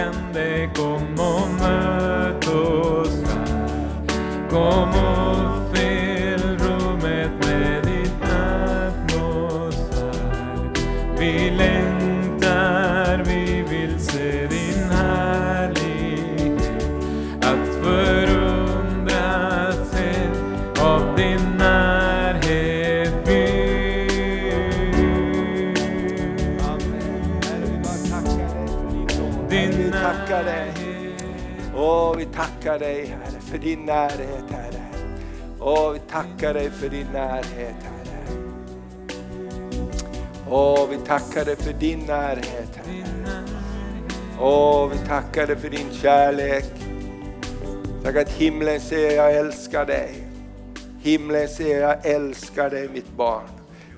Ande kom och möt din närhet Herre. Åh, vi tackar dig för din närhet Herre. Åh, vi tackar dig för din närhet Herre. Åh, vi tackar dig för din kärlek. Tack att himlen säger jag älskar dig. Himlen säger jag älskar dig mitt barn.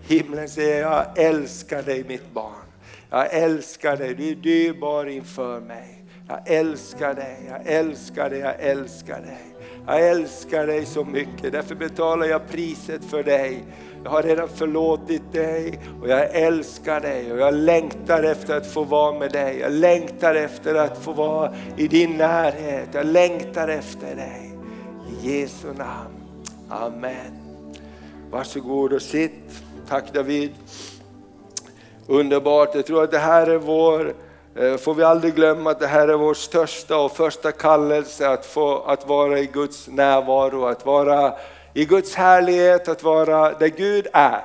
Himlen säger jag älskar dig mitt barn. Jag älskar dig, du är dyrbar inför mig. Jag älskar dig, jag älskar dig, jag älskar dig. Jag älskar dig så mycket, därför betalar jag priset för dig. Jag har redan förlåtit dig och jag älskar dig och jag längtar efter att få vara med dig. Jag längtar efter att få vara i din närhet. Jag längtar efter dig. I Jesu namn. Amen. Varsågod och sitt. Tack David. Underbart. Jag tror att det här är vår, Eh, får vi aldrig glömma att det här är vår största och första kallelse att, få, att vara i Guds närvaro, att vara i Guds härlighet, att vara där Gud är.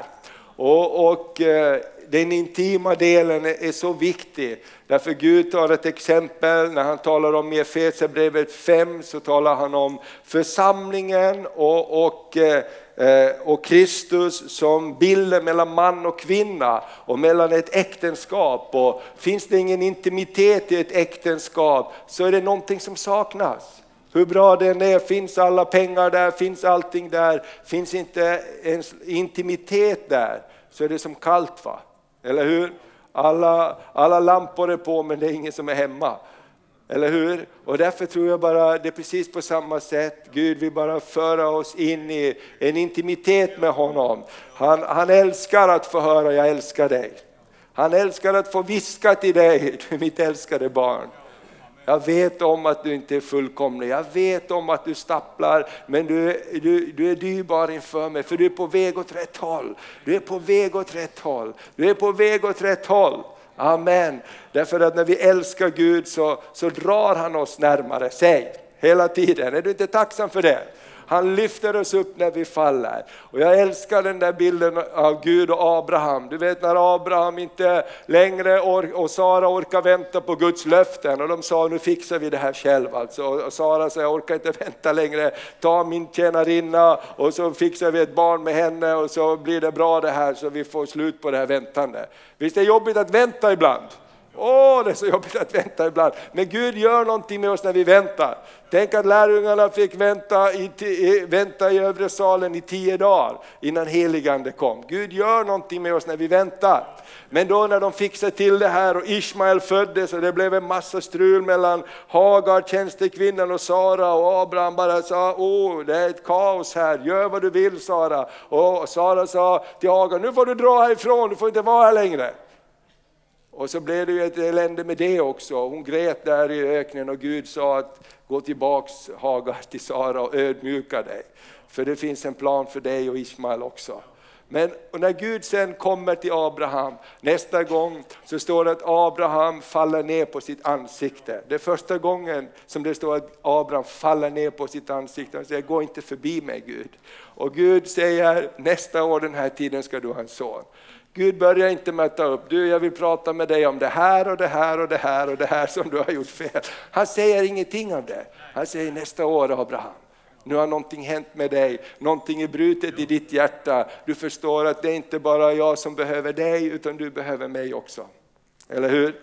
Och, och eh, den intima delen är, så viktig. Därför Gud tar ett exempel när han talar om i Efesierbrevet 5 så talar han om församlingen och, och eh, eh, och Kristus som bilden mellan man och kvinna och mellan ett äktenskap. Och finns det ingen intimitet i ett äktenskap så är det någonting som saknas. Hur bra den är, finns alla pengar där, finns allting där, finns inte ens intimitet där så är det som kallt va? Eller hur? Alla, alla lampor är på men det är ingen som är hemma. Eller hur? Och därför tror jag bara det är precis på samma sätt. Gud vill bara föra oss in i en intimitet med honom. Han, han älskar att få höra jag älskar dig. Han älskar att få viska till dig, du är mitt älskade barn. Jag vet om att du inte är fullkomlig, jag vet om att du stapplar, men du, du, du är dyrbar inför mig, för du är på väg åt rätt håll. Du är på väg åt rätt håll, du är på väg åt rätt håll. Amen. Därför att när vi älskar Gud så, så drar han oss närmare sig hela tiden. Är du inte tacksam för det? Han lyfter oss upp när vi faller. Och jag älskar den där bilden av Gud och Abraham. Du vet när Abraham inte längre och Sara orkar vänta på Guds löften och de sa nu fixar vi det här själv. Alltså. Och Sara sa jag orkar inte vänta längre, ta min tjänarinna och så fixar vi ett barn med henne och så blir det bra det här så vi får slut på det här väntandet. Visst är det jobbigt att vänta ibland? Åh, det är så jobbigt att vänta ibland. Men Gud gör någonting med oss när vi väntar. Tänk att lärjungarna fick vänta i, i, vänta i övre salen i tio dagar innan heligande kom. Gud gör någonting med oss när vi väntar. Men då när de fixade till det här och Ismael föddes och det blev en massa strul mellan Hagar, tjänstekvinnan och Sara och Abraham bara sa, åh det är ett kaos här, gör vad du vill Sara. Och Sara sa till Hagar, nu får du dra härifrån, du får inte vara här längre. Och så blev det ju ett elände med det också. Hon grät där i öknen och Gud sa att gå tillbaks Hagar till Sara och ödmjuka dig. För det finns en plan för dig och Ismael också. Men när Gud sen kommer till Abraham, nästa gång så står det att Abraham faller ner på sitt ansikte. Det är första gången som det står att Abraham faller ner på sitt ansikte och säger, gå inte förbi mig Gud. Och Gud säger, nästa år den här tiden ska du ha en son. Gud börjar inte möta upp, du jag vill prata med dig om det här och det här och det här och det här som du har gjort fel. Han säger ingenting om det. Han säger nästa år Abraham, nu har någonting hänt med dig, någonting är brutet i ditt hjärta. Du förstår att det är inte bara jag som behöver dig utan du behöver mig också. Eller hur?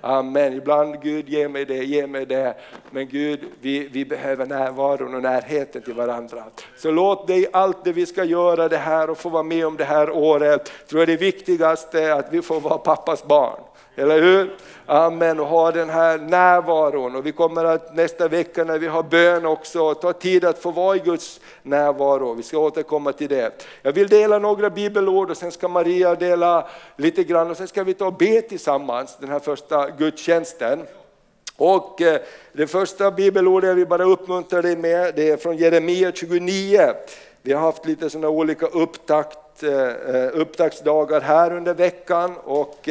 Amen. Ibland Gud ge mig det, ge mig det. Men Gud, vi, vi behöver närvaron och närheten till varandra. Så låt dig allt det vi ska göra det här och få vara med om det här året, tror jag det viktigaste är att vi får vara pappas barn. Eller hur? Amen, och ha den här närvaron. Och vi kommer att nästa vecka när vi har bön också ta tid att få vara i Guds närvaro. Vi ska återkomma till det. Jag vill dela några bibelord och sen ska Maria dela lite grann och sen ska vi ta och be tillsammans den här första gudstjänsten. Och eh, det första bibelordet jag vill bara uppmuntra dig med, det är från Jeremia 29. Vi har haft lite sådana olika upptakt, eh, eh, upptaktsdagar här under veckan och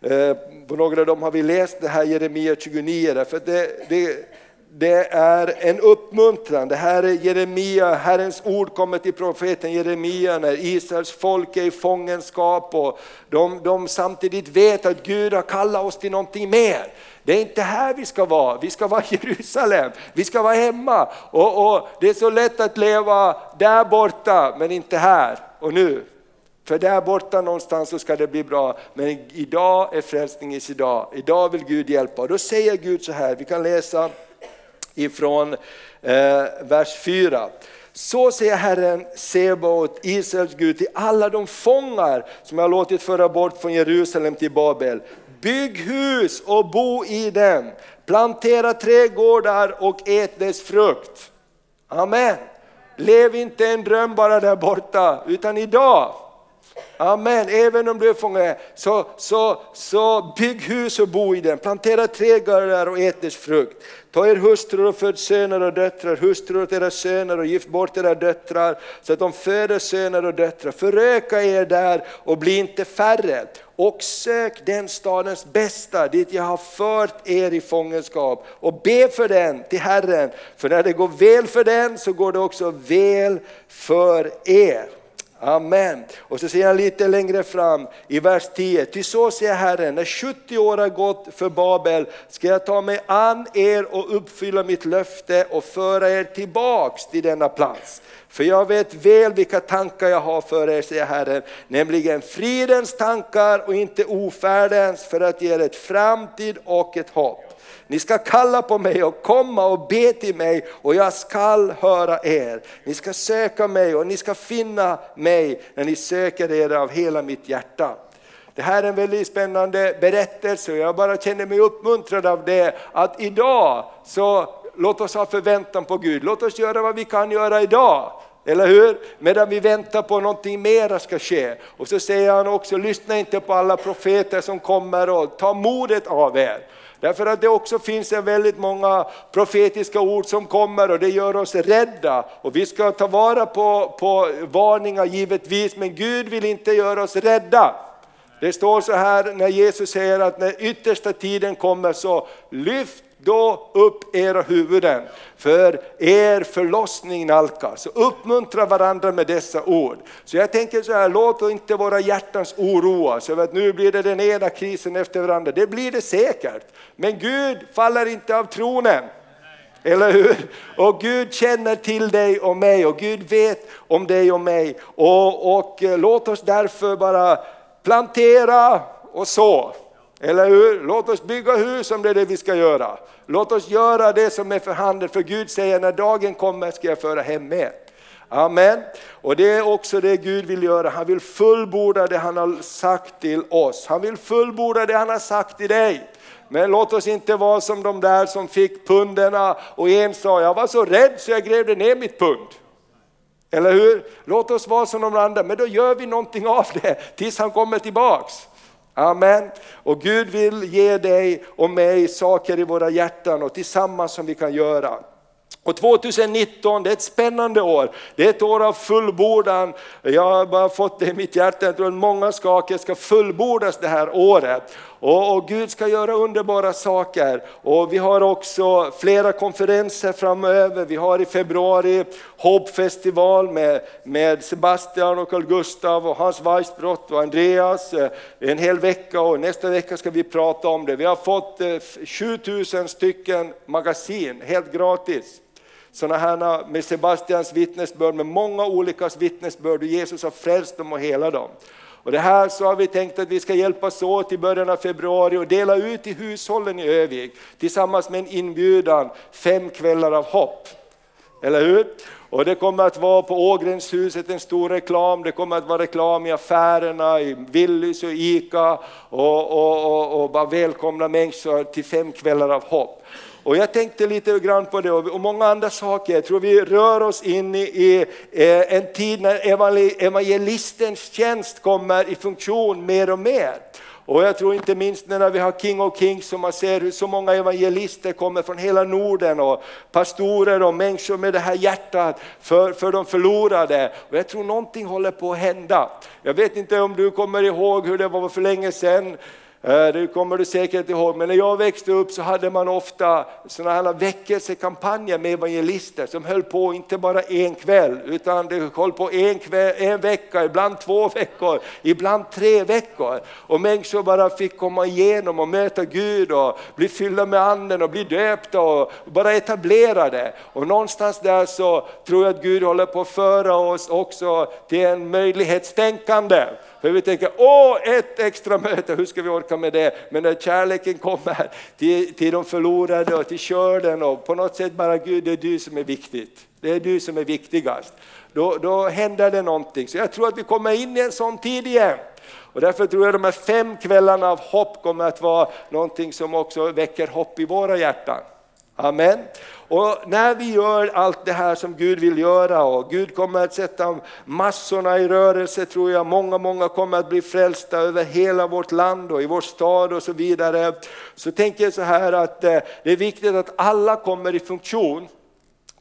Eh, på några av dem har vi läst det här Jeremia 29 därför det, det, det är en uppmuntran. Det här är Jeremia, Herrens ord kommer till profeten Jeremia när Israels folk är i fångenskap och de, de samtidigt vet att Gud har kallat oss till någonting mer. Det är inte här vi ska vara, vi ska vara i Jerusalem, vi ska vara hemma. Och, och Det är så lätt att leva där borta men inte här och nu. För där borta någonstans så ska det bli bra, men idag är frälsningens idag. Idag vill Gud hjälpa. Och då säger Gud så här, vi kan läsa ifrån eh, vers 4. Så säger Herren Sebaot, Israels Gud, till alla de fångar som jag har låtit föra bort från Jerusalem till Babel. Bygg hus och bo i dem, plantera trädgårdar och ät dess frukt. Amen. Lev inte en dröm bara där borta, utan idag Amen, även om du är fånge, så, så, så bygg hus och bo i den, plantera trädgårdar och ät dess frukt. Ta er hustrur och föd söner och döttrar, hustrur åt era söner och gift bort era döttrar så att de föder söner och döttrar. Föröka er där och bli inte färre. Och sök den stadens bästa dit jag har fört er i fångenskap och be för den till Herren. För när det går väl för den så går det också väl för er. Amen. Och så säger han lite längre fram i vers 10. Ty så säger Herren, när 70 år har gått för Babel ska jag ta mig an er och uppfylla mitt löfte och föra er tillbaks till denna plats. För jag vet väl vilka tankar jag har för er, säger Herren, nämligen fridens tankar och inte ofärdens för att ge er ett framtid och ett hopp. Ni ska kalla på mig och komma och be till mig och jag skall höra er. Ni ska söka mig och ni ska finna mig när ni söker er av hela mitt hjärta. Det här är en väldigt spännande berättelse och jag bara känner mig uppmuntrad av det att idag så låt oss ha förväntan på Gud, låt oss göra vad vi kan göra idag. Eller hur? Medan vi väntar på någonting mera ska ske. Och så säger han också, lyssna inte på alla profeter som kommer och ta modet av er. Därför att det också finns en väldigt många profetiska ord som kommer och det gör oss rädda. Och vi ska ta vara på, på varningar givetvis, men Gud vill inte göra oss rädda. Det står så här när Jesus säger att när yttersta tiden kommer så lyft då upp era huvuden, för er förlossning nalkas. Uppmuntra varandra med dessa ord. Så jag tänker så här, låt inte våra hjärtans oroas över att nu blir det den ena krisen efter varandra. Det blir det säkert. Men Gud faller inte av tronen. Eller hur? Och Gud känner till dig och mig och Gud vet om dig och mig. Och, och eh, låt oss därför bara plantera och så. Eller hur? Låt oss bygga hus om det är det vi ska göra. Låt oss göra det som är för handen, för Gud säger när dagen kommer ska jag föra hem er. Amen. Och det är också det Gud vill göra, han vill fullborda det han har sagt till oss. Han vill fullborda det han har sagt till dig. Men låt oss inte vara som de där som fick punderna och en sa, jag var så rädd så jag grävde ner mitt pund. Eller hur? Låt oss vara som de andra, men då gör vi någonting av det tills han kommer tillbaks. Amen. Och Gud vill ge dig och mig saker i våra hjärtan och tillsammans som vi kan göra. Och 2019, det är ett spännande år. Det är ett år av fullbordan. Jag har bara fått det i mitt hjärta, jag tror att många saker ska fullbordas det här året. Och, och, Gud ska göra underbara saker. Och vi har också flera konferenser framöver. Vi har i februari Hoppfestival med, med Sebastian och Carl Gustav och Hans Weissbrott och Andreas. Eh, en hel vecka och nästa vecka ska vi prata om det. Vi har fått eh, 7000 stycken magasin helt gratis sådana här med Sebastians vittnesbörd, med många olika vittnesbörd, och Jesus har frälst dem och helat dem. Och det här så har vi tänkt att vi ska hjälpas åt i början av februari och dela ut till hushållen i Övik tillsammans med en inbjudan, fem kvällar av hopp. Eller hur? Och det kommer att vara på Ågrenshuset en stor reklam, det kommer att vara reklam i affärerna, i Willys och ICA och, och, och, och bara välkomna människor till fem kvällar av hopp. Och jag tänkte lite grann på det och många andra saker. Jag tror vi rör oss in i eh, en tid när evangelistens tjänst kommer i funktion mer och mer. Och jag tror inte minst när vi har King of Kings som man ser hur så många evangelister kommer från hela Norden och pastorer och människor med det här hjärtat för, för de förlorade. Och jag tror någonting håller på att hända. Jag vet inte om du kommer ihåg hur det var för länge sedan Eh, det kommer du säkert ihåg, men när jag växte upp så hade man ofta sådana här väckelsekampanjer med evangelister som höll på inte bara en kväll, utan det höll på en, kväll, en vecka, ibland två veckor, ibland tre veckor. Och människor bara fick komma igenom och möta Gud och bli fyllda med anden och bli döpta och bara etablerade. Och någonstans där så tror jag att Gud håller på att föra oss också till en möjlighetstänkande. För vi tänker, åh ett extra möte, hur ska vi orka med det? Men när kärleken kommer till, till de förlorade och till körden och på något sätt bara Gud, det är du som är viktigt. Det är du som är viktigast. Då, då händer det någonting. Så jag tror att vi kommer in i en sån tid igen. Och därför tror jag att de här fem kvällarna av hopp kommer att vara någonting som också väcker hopp i våra hjärtan. Amen. Och när vi gör allt det här som Gud vill göra och Gud kommer att sätta massorna i rörelse tror jag, många, många kommer att bli frälsta över hela vårt land och i vår stad och så vidare. Så tänker jag så här att eh, det är viktigt att alla kommer i funktion.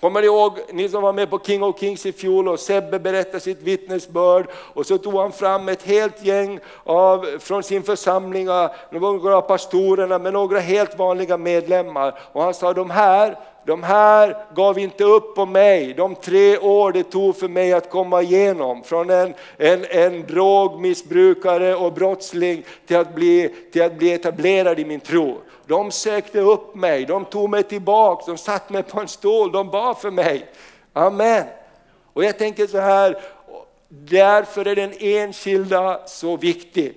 Kommer ni ihåg, ni som var med på King of Kings i fjol och Sebbe berättade sitt vittnesbörd? Och så tog han fram ett helt gäng av, från sin församling, några av pastorerna med några helt vanliga medlemmar. Och han sa de här de här gav inte upp på mig, de tre år det tog för mig att komma igenom. Från en, en, en drogmissbrukare och brottsling till att, bli, till att bli etablerad i min tro. De sökte upp mig, de tog mig tillbaka, de satte mig på en stol, de bad för mig. Amen. Och jag tänker så här, därför är den enskilda så viktig.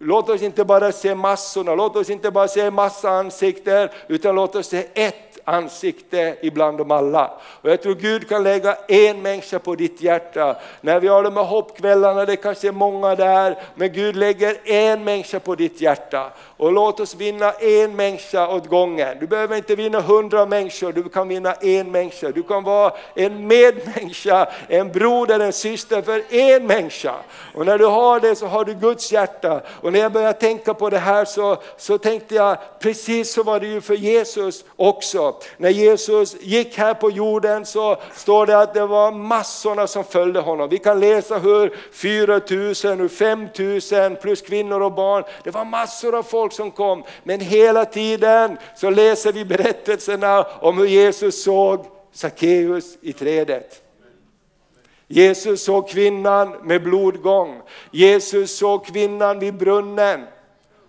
Låt oss inte bara se massorna, låt oss inte bara se massa ansikten, utan låt oss se ett ansikte ibland dem alla. Och jag tror Gud kan lägga en människa på ditt hjärta. När vi har de här hoppkvällarna, det kanske är många där, men Gud lägger en människa på ditt hjärta. Och låt oss vinna en människa åt gången. Du behöver inte vinna hundra människor, du kan vinna en människa. Du kan vara en medmänniska, en broder, en syster för en människa. Och när du har det så har du Guds hjärta. Och när jag började tänka på det här så, så tänkte jag, precis så var det ju för Jesus också. När Jesus gick här på jorden så står det att det var massorna som följde honom. Vi kan läsa hur 4000, hur 5000 plus kvinnor och barn, det var massor av folk som kom. Men hela tiden så läser vi berättelserna om hur Jesus såg Sackeus i trädet. Jesus såg kvinnan med blodgång. Jesus såg kvinnan vid brunnen.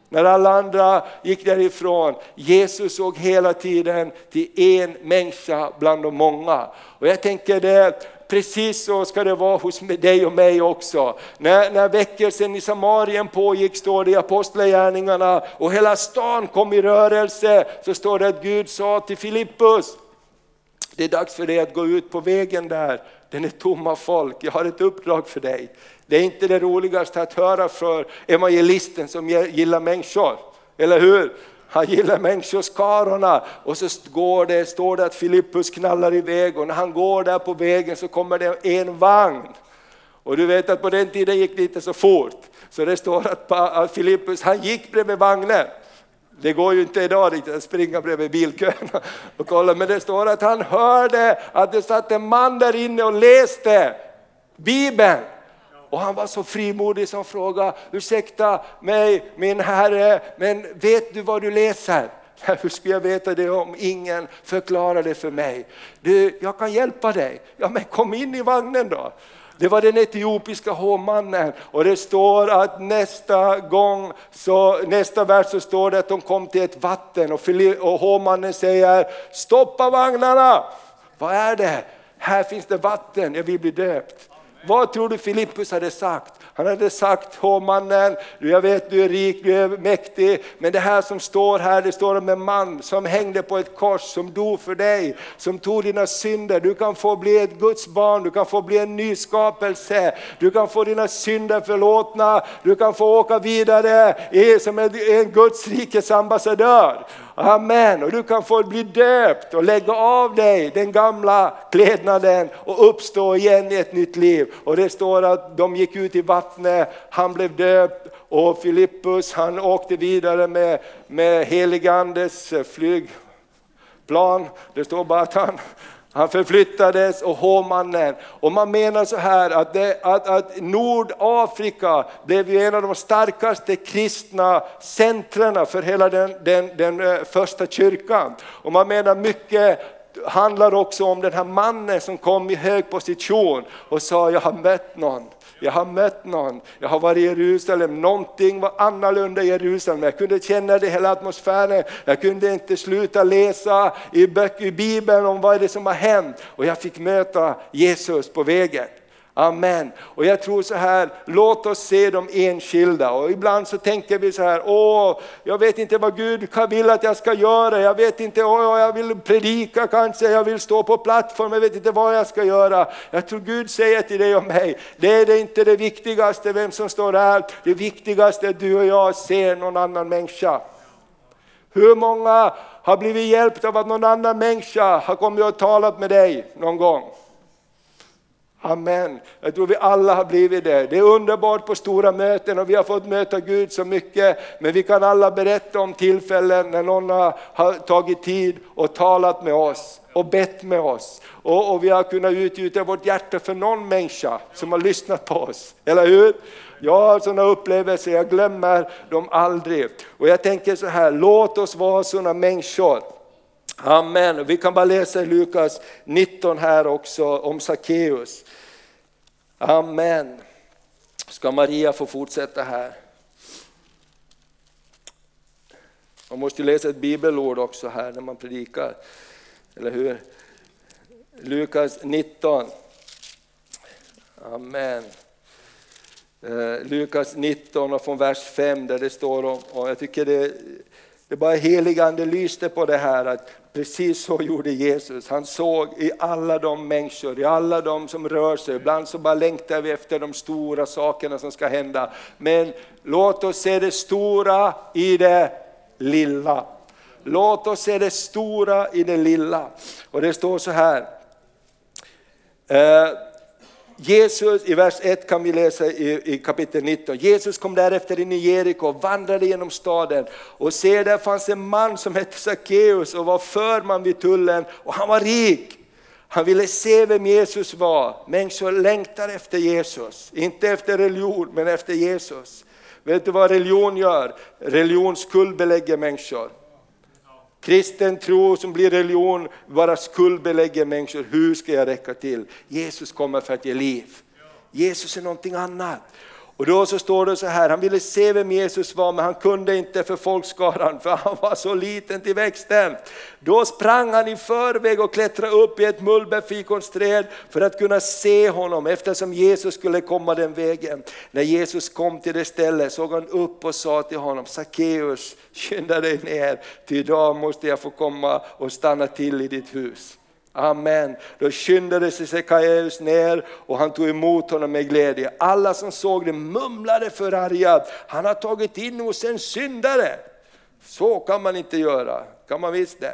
När alla andra gick därifrån, Jesus såg hela tiden till en människa bland de många. Och jag tänker det, precis så ska det vara hos dig och mig också. När, när väckelsen i Samarien pågick, står det i Apostlagärningarna, och hela stan kom i rörelse, så står det att Gud sa till Filippus, det är dags för dig att gå ut på vägen där, den är tom av folk, jag har ett uppdrag för dig. Det är inte det roligaste att höra för evangelisten som gillar människor, eller hur? Han gillar människoskarorna och så går det, står det att Filippus knallar iväg och när han går där på vägen så kommer det en vagn. Och du vet att på den tiden gick det inte så fort. Så det står att Filippus han gick bredvid vagnen. Det går ju inte idag riktigt att springa bredvid bilkön och kolla, men det står att han hörde att det satt en man där inne och läste Bibeln. Och han var så frimodig som frågade, ursäkta mig min herre, men vet du vad du läser? Hur skulle jag veta det om ingen förklarar det för mig? Du, jag kan hjälpa dig. Ja men kom in i vagnen då. Det var den etiopiska hovmannen och det står att nästa gång, så, nästa vers så står det att de kom till ett vatten och, och hovmannen säger stoppa vagnarna. Vad är det? Här finns det vatten, jag vill bli döpt. Vad tror du Filippus hade sagt? Han hade sagt, hovmannen, jag vet du är rik, du är mäktig, men det här som står här, det står om en man som hängde på ett kors, som dog för dig, som tog dina synder. Du kan få bli ett Guds barn, du kan få bli en ny skapelse, du kan få dina synder förlåtna, du kan få åka vidare som en Guds rikes ambassadör. Amen. Och du kan få bli döpt och lägga av dig den gamla klädnaden och uppstå igen i ett nytt liv. Och det står att de gick ut i vattnet, han blev döpt och Filippus han åkte vidare med, med heligandes flygplan. Det står bara att han han förflyttades och hovmannen. Och man menar så här att, det, att, att Nordafrika blev en av de starkaste kristna centrarna för hela den, den, den eh, första kyrkan. Och man menar mycket handlar också om den här mannen som kom i hög position och sa jag har mött någon jag har mött någon, jag har varit i Jerusalem, någonting var annorlunda i Jerusalem. Jag kunde känna det hela atmosfären, jag kunde inte sluta läsa i böcker i Bibeln om vad det är som har hänt. Och jag fick möta Jesus på vägen. Amen. Och jag tror så här, låt oss se de enskilda. Och ibland så tänker vi så här, åh, jag vet inte vad Gud vill att jag ska göra. Jag vet inte, åh, jag vill predika kanske, jag vill stå på plattform, jag vet inte vad jag ska göra. Jag tror Gud säger till dig och mig, det är inte det viktigaste vem som står här. Det viktigaste är att du och jag ser någon annan människa. Hur många har blivit hjälpta av att någon annan människa har kommit och talat med dig någon gång? Amen. Jag tror vi alla har blivit det. Det är underbart på stora möten och vi har fått möta Gud så mycket. Men vi kan alla berätta om tillfällen när någon har tagit tid och talat med oss och bett med oss. Och, och vi har kunnat utgjuta vårt hjärta för någon människa som har lyssnat på oss. Eller hur? Jag har sådana upplevelser, jag glömmer dem aldrig. Och jag tänker så här, låt oss vara sådana människor Amen. Vi kan bara läsa i Lukas 19 här också om Sackeus. Amen. Ska Maria få fortsätta här? Man måste läsa ett bibelord också här när man predikar, eller hur? Lukas 19. Amen. Eh, Lukas 19 och från vers 5 där det står om, och jag tycker det, det bara heligande lyste på det här att Precis så gjorde Jesus. Han såg i alla de människor, i alla de som rör sig. Ibland så bara längtar vi efter de stora sakerna som ska hända. Men låt oss se det stora i det lilla. Låt oss se det stora i det lilla. Och det står så här. Eh, Jesus, i vers 1 kan vi läsa i, i kapitel 19. Jesus kom därefter in i Jeriko och vandrade genom staden och se där fanns en man som hette Sackeus och var förman vid tullen och han var rik. Han ville se vem Jesus var. Människor längtar efter Jesus, inte efter religion men efter Jesus. Vet du vad religion gör? Religion skuldbelägger människor. Kristen tro som blir religion bara skuldbelägger människor. Hur ska jag räcka till? Jesus kommer för att ge liv. Jesus är någonting annat. Och då så står det så här, han ville se vem Jesus var men han kunde inte för folkskaran för han var så liten till växten. Då sprang han i förväg och klättrade upp i ett mullbärfikonsträd för att kunna se honom eftersom Jesus skulle komma den vägen. När Jesus kom till det stället såg han upp och sa till honom, Sackeus skynda dig ner, till idag måste jag få komma och stanna till i ditt hus. Amen. Då skyndade sig Sekaeus ner och han tog emot honom med glädje. Alla som såg det mumlade förargat, han har tagit in hos en syndare. Så kan man inte göra, kan man visst det.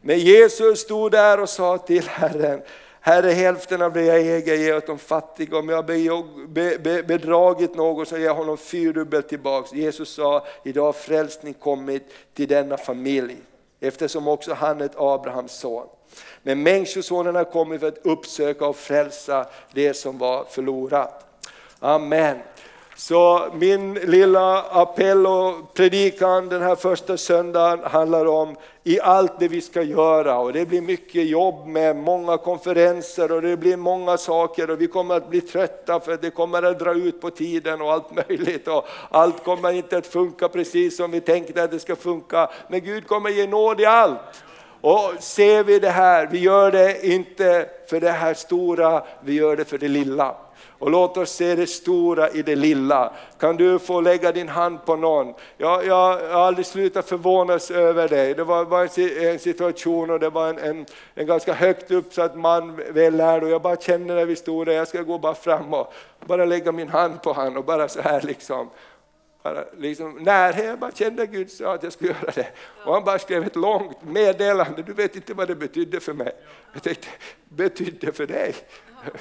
Men Jesus stod där och sa till Herren, Herre hälften av det jag äger ger åt de fattiga, om jag har bedragit någon så ger jag honom fyrdubbelt tillbaks. Jesus sa, idag har frälsning kommit till denna familj, eftersom också han är ett Abrahams son. Men Människosonen har kommit för att uppsöka och frälsa det som var förlorat. Amen. Så min lilla appell och predikan den här första söndagen handlar om i allt det vi ska göra och det blir mycket jobb med många konferenser och det blir många saker och vi kommer att bli trötta för det kommer att dra ut på tiden och allt möjligt och allt kommer inte att funka precis som vi tänkte att det ska funka men Gud kommer ge nåd i allt. Och ser vi det här, vi gör det inte för det här stora, vi gör det för det lilla. Och låt oss se det stora i det lilla. Kan du få lägga din hand på någon? Jag, jag, jag har aldrig slutat förvånas över dig. Det var, var en situation och det var en, en, en ganska högt uppsatt man, vällärd och jag bara kände när vi stod där, jag ska gå bara fram och bara lägga min hand på honom och bara så här liksom bara liksom närhet, jag bara kände Gud sa att jag skulle göra det. Och han bara skrev ett långt meddelande, du vet inte vad det betydde för mig. Jag tänkte, betydde för dig?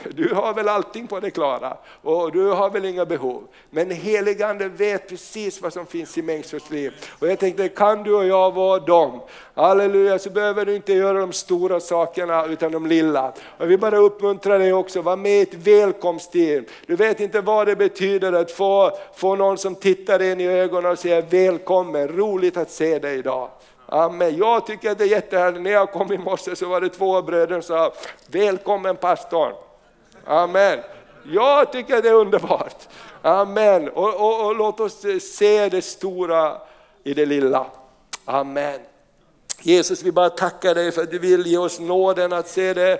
Du har väl allting på det klara och du har väl inga behov. Men heligande vet precis vad som finns i människors liv. Och jag tänkte, kan du och jag vara dem? Halleluja, så behöver du inte göra de stora sakerna utan de lilla. Jag vill bara uppmuntra dig också, var med i ett välkomstteam. Du vet inte vad det betyder att få, få någon som tittar in i ögonen och säger välkommen, roligt att se dig idag. Amen. Jag tycker att det är jättehärligt. När jag kom i morse så var det två bröder som sa, välkommen pastorn. Amen. Jag tycker det är underbart. Amen. Och, och, och låt oss eh, se det stora i det lilla. Amen. Jesus, vi bara tackar dig för att du vill ge oss nåden att se det,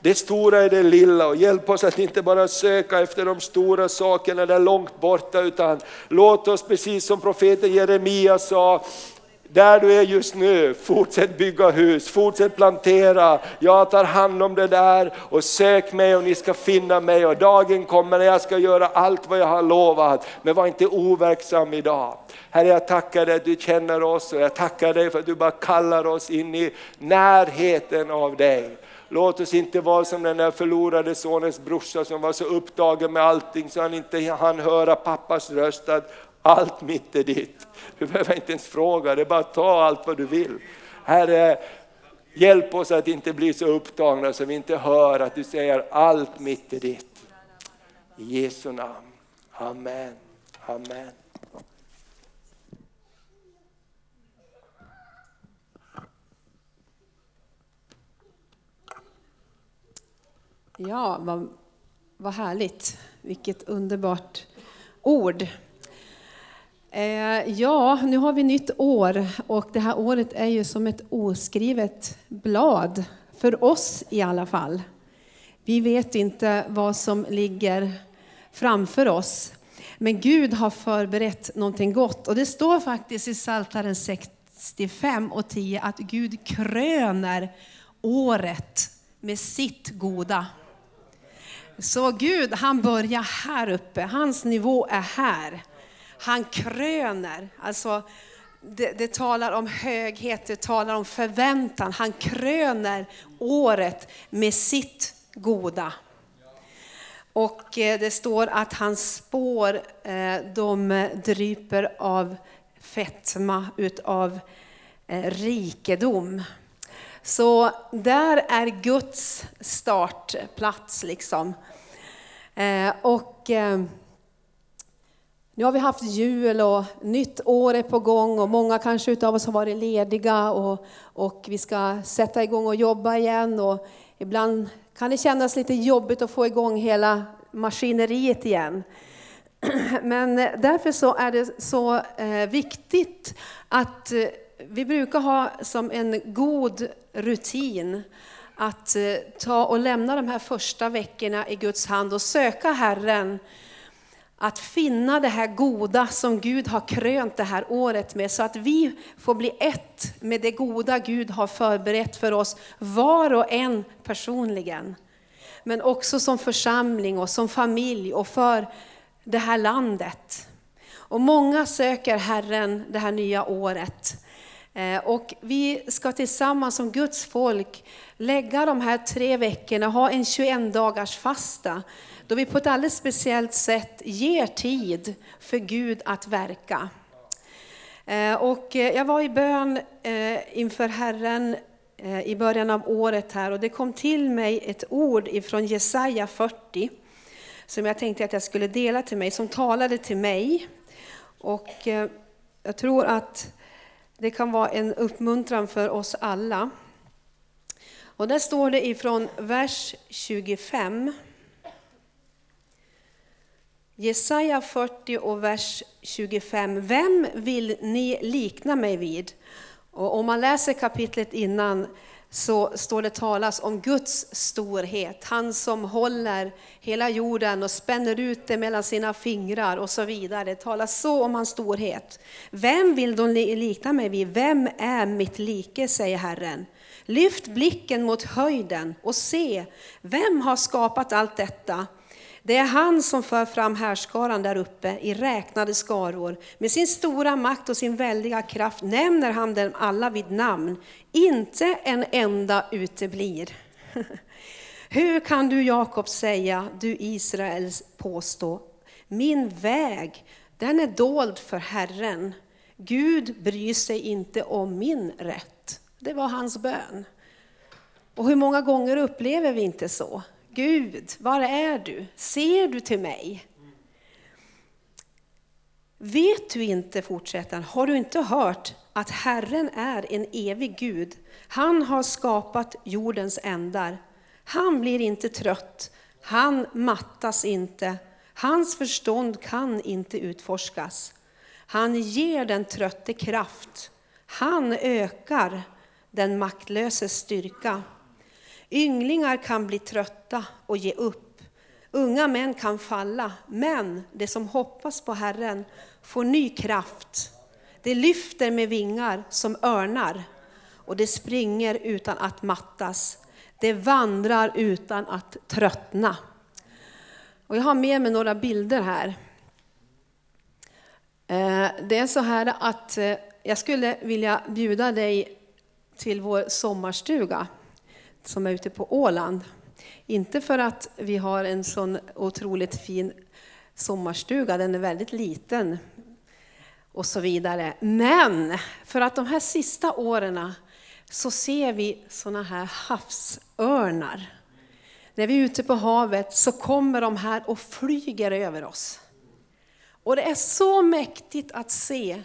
det stora i det lilla och hjälp oss att inte bara söka efter de stora sakerna där långt borta utan låt oss precis som profeten Jeremia sa, där du är just nu, fortsätt bygga hus, fortsätt plantera. Jag tar hand om det där och sök mig och ni ska finna mig och dagen kommer när jag ska göra allt vad jag har lovat. Men var inte overksam idag. Herre jag tackar dig att du känner oss och jag tackar dig för att du bara kallar oss in i närheten av dig. Låt oss inte vara som den där förlorade sonens brorsa som var så upptagen med allting så han inte hann höra pappas röst att allt mitt är ditt. Du behöver inte ens fråga, det är bara att ta allt vad du vill. Herre, hjälp oss att inte bli så upptagna så vi inte hör att du säger allt mitt är ditt. I Jesu namn. Amen. Amen. Ja, vad, vad härligt. Vilket underbart ord. Eh, ja, nu har vi nytt år och det här året är ju som ett oskrivet blad, för oss i alla fall. Vi vet inte vad som ligger framför oss, men Gud har förberett någonting gott. Och det står faktiskt i Psaltaren 65 och 10 att Gud kröner året med sitt goda. Så Gud, han börjar här uppe, hans nivå är här. Han kröner, alltså det, det, talar om höghet, det talar om förväntan. Han kröner året med sitt goda. Och eh, det står att hans spår, eh, de dryper av fetma, utav eh, rikedom. Så där är Guds startplats liksom. Och nu har vi haft jul och nytt år är på gång och många kanske utav oss har varit lediga och, och vi ska sätta igång och jobba igen. Och ibland kan det kännas lite jobbigt att få igång hela maskineriet igen. Men därför så är det så eh, viktigt att eh, vi brukar ha som en god rutin att eh, ta och lämna de här första veckorna i Guds hand och söka Herren att finna det här goda som Gud har krönt det här året med, så att vi får bli ett med det goda Gud har förberett för oss, var och en personligen. Men också som församling och som familj och för det här landet. Och många söker Herren det här nya året. Eh, och vi ska tillsammans som Guds folk lägga de här tre veckorna, ha en 21 dagars fasta då vi på ett alldeles speciellt sätt ger tid för Gud att verka. Eh, och eh, jag var i bön eh, inför Herren i början av året här och det kom till mig ett ord ifrån Jesaja 40 som jag tänkte att jag skulle dela till mig, som talade till mig. Och jag tror att det kan vara en uppmuntran för oss alla. Och där står det ifrån vers 25. Jesaja 40 och vers 25. Vem vill ni likna mig vid? Och om man läser kapitlet innan så står det talas om Guds storhet. Han som håller hela jorden och spänner ut det mellan sina fingrar och så vidare. Det talas så om hans storhet. Vem vill de likna mig vid? Vem är mitt like, säger Herren. Lyft blicken mot höjden och se, vem har skapat allt detta? Det är han som för fram härskaran där uppe i räknade skaror. Med sin stora makt och sin väldiga kraft nämner han dem alla vid namn. Inte en enda uteblir. Hur kan du Jakob säga, du Israels påstå, min väg, den är dold för Herren. Gud bryr sig inte om min rätt. Det var hans bön. Och hur många gånger upplever vi inte så? Gud, var är du? Ser du till mig? Vet du inte, fortsätter han, har du inte hört att Herren är en evig Gud? Han har skapat jordens ändar. Han blir inte trött, han mattas inte, hans förstånd kan inte utforskas. Han ger den trötte kraft, han ökar den maktlöses styrka. Ynglingar kan bli trötta och ge upp. Unga män kan falla, men de som hoppas på Herren får ny kraft. De lyfter med vingar som örnar och de springer utan att mattas. De vandrar utan att tröttna. Och jag har med mig några bilder här. Eh, det är så här att eh, jag skulle vilja bjuda dig till vår sommarstuga som är ute på Åland. Inte för att vi har en sån otroligt fin sommarstuga, den är väldigt liten och så vidare. Men för att de här sista åren så ser vi såna här havsörnar. När vi är ute på havet så kommer de här och flyger över oss. Och det är så mäktigt att se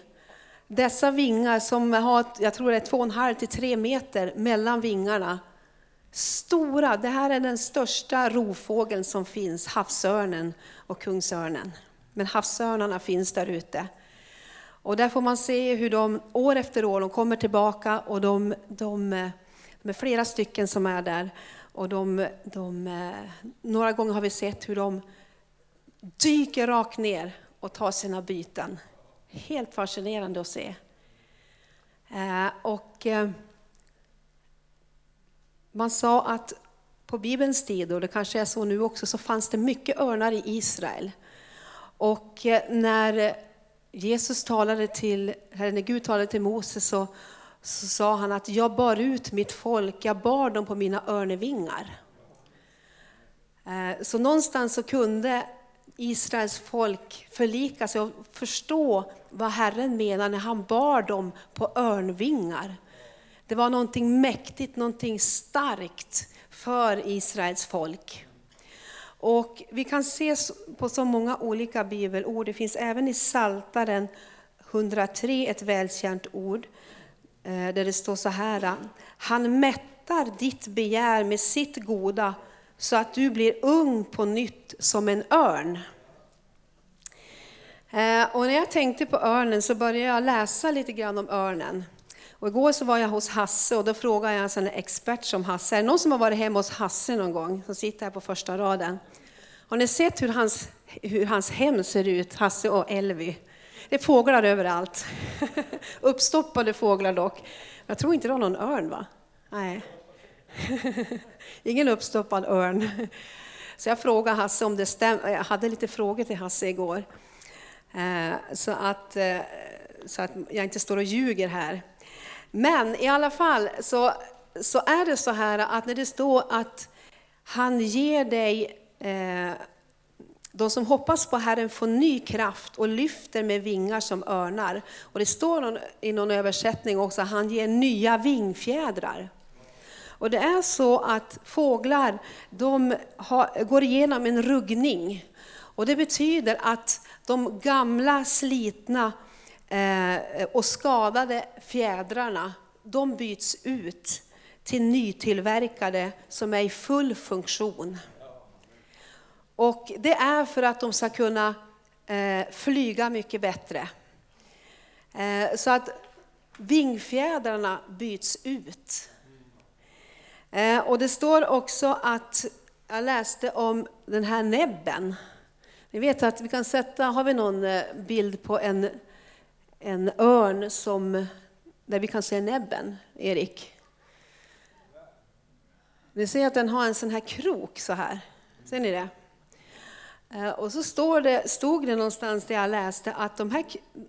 dessa vingar som har, jag tror det är 2,5 till 3 meter mellan vingarna. Stora, det här är den största rovfågeln som finns, havsörnen och kungsörnen. Men havsörnarna finns där ute. Och där får man se hur de år efter år de kommer tillbaka och de, de, de är flera stycken som är där. Och de, de, eh, några gånger har vi sett hur de dyker rakt ner och tar sina byten. Helt fascinerande att se. Eh, och eh, man sa att på Bibelns tid, och det kanske är så nu också, så fanns det mycket örnar i Israel. Och eh, när Jesus talade till, när Gud talade till Moses så, så sa han att jag bar ut mitt folk, jag bar dem på mina örnevingar. Eh, så någonstans så kunde Israels folk förlika sig och förstå vad Herren menar när han bar dem på örnvingar. Det var någonting mäktigt, någonting starkt för Israels folk. Och vi kan se på så många olika bibelord. Det finns även i Saltaren 103 ett välkänt ord eh, där det står så här. Eh, Han mättar ditt begär med sitt goda så att du blir ung på nytt som en örn. Eh, och när jag tänkte på örnen så började jag läsa lite grann om örnen. Och igår så var jag hos Hasse och då frågade jag en expert som Hasse. Är det någon som har varit hemma hos Hasse någon gång? Som sitter här på första raden. Har ni sett hur hans, hur hans hem ser ut, Hasse och Elvi? Det är fåglar överallt. Uppstoppade fåglar dock. Jag tror inte det var någon örn va? Nej. Ingen uppstoppad örn. Så jag frågade Hasse om det stämmer. Jag hade lite frågor till Hasse igår. Eh, så att, eh, så att jag inte står och ljuger här. Men i alla fall så, så är det så här att när det står att han ger dig, eh, de som hoppas på Herren får ny kraft och lyfter med vingar som örnar. Och det står i någon översättning också att han ger nya vingfjädrar. Och det är så att fåglar de har, går igenom en ruggning. Och det betyder att de gamla slitna Eh, och skadade fjädrarna, de byts ut till nytillverkade som är i full funktion. Och det är för att de ska kunna eh, flyga mycket bättre. Eh, så att vingfjädrarna byts ut. Eh, och det står också att, jag läste om den här näbben. Ni vet att vi kan sätta, har vi någon eh, bild på en, en örn som, där vi kan se näbben, Erik? Ni ser att den har en sån här krok så här. Ser ni det? Eh, och så står det, stod det någonstans där jag läste att de här,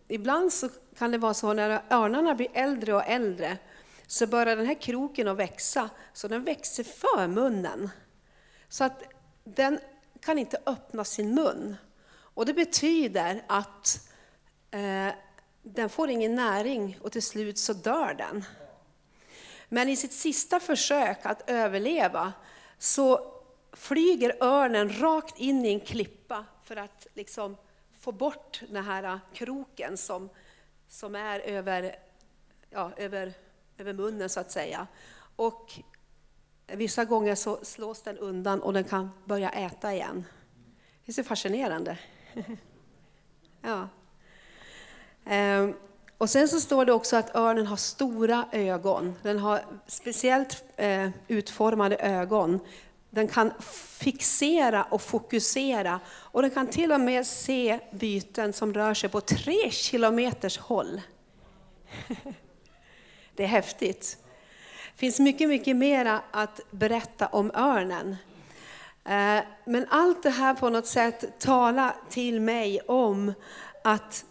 ibland så kan det vara så när örnarna blir äldre och äldre så börjar den här kroken att växa, så den växer för munnen. Så att den kan inte öppna sin mun. Och det betyder att eh, den får ingen näring och till slut så dör den. Men i sitt sista försök att överleva så flyger örnen rakt in i en klippa för att liksom få bort den här kroken som, som är över, ja, över, över munnen så att säga. Och vissa gånger så slås den undan och den kan börja äta igen. Det är så fascinerande. ja. Ehm, och sen så står det också att örnen har stora ögon. Den har speciellt eh, utformade ögon. Den kan fixera och fokusera och den kan till och med se byten som rör sig på tre kilometers håll. Det är häftigt. Det finns mycket, mycket mera att berätta om örnen. Eh, men allt det här på något sätt talar till mig om att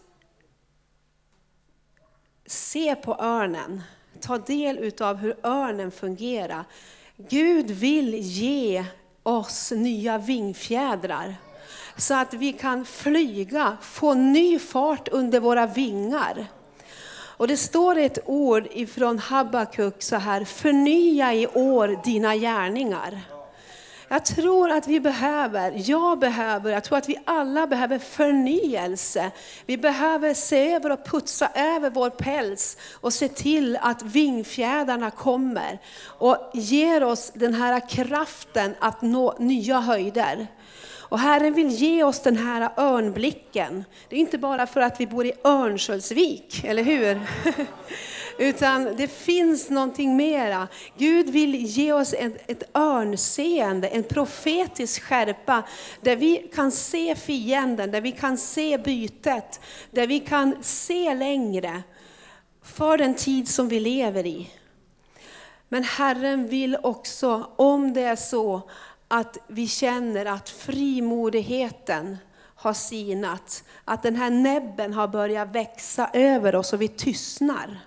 se på örnen, ta del av hur örnen fungerar. Gud vill ge oss nya vingfjädrar så att vi kan flyga, få ny fart under våra vingar. Och det står ett ord ifrån Habakuk så här, förnya i år dina gärningar. Jag tror att vi behöver, jag behöver, jag tror att vi alla behöver förnyelse. Vi behöver se över och putsa över vår päls och se till att vingfjädrarna kommer och ger oss den här kraften att nå nya höjder. Och Herren vill ge oss den här örnblicken. Det är inte bara för att vi bor i Örnsköldsvik, eller hur? Utan det finns någonting mera. Gud vill ge oss ett, ett örnseende, en profetisk skärpa, där vi kan se fienden, där vi kan se bytet, där vi kan se längre för den tid som vi lever i. Men Herren vill också, om det är så att vi känner att frimodigheten har sinat, att den här näbben har börjat växa över oss och vi tystnar.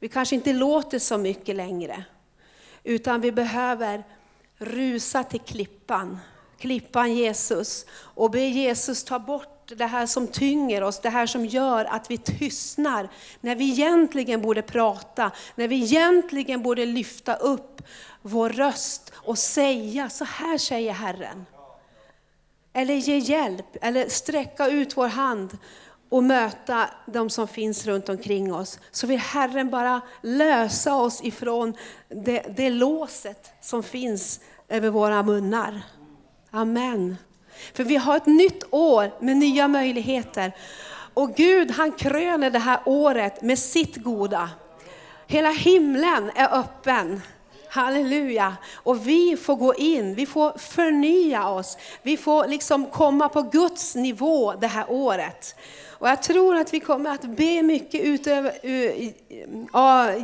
Vi kanske inte låter så mycket längre, utan vi behöver rusa till klippan, klippan Jesus, och be Jesus ta bort det här som tynger oss, det här som gör att vi tystnar, när vi egentligen borde prata, när vi egentligen borde lyfta upp vår röst och säga, så här säger Herren. Eller ge hjälp, eller sträcka ut vår hand och möta de som finns runt omkring oss. Så vill Herren bara lösa oss ifrån det, det låset som finns över våra munnar. Amen. För vi har ett nytt år med nya möjligheter. Och Gud han kröner det här året med sitt goda. Hela himlen är öppen. Halleluja! Och vi får gå in, vi får förnya oss. Vi får liksom komma på Guds nivå det här året. Och jag tror att vi kommer att be mycket utöver,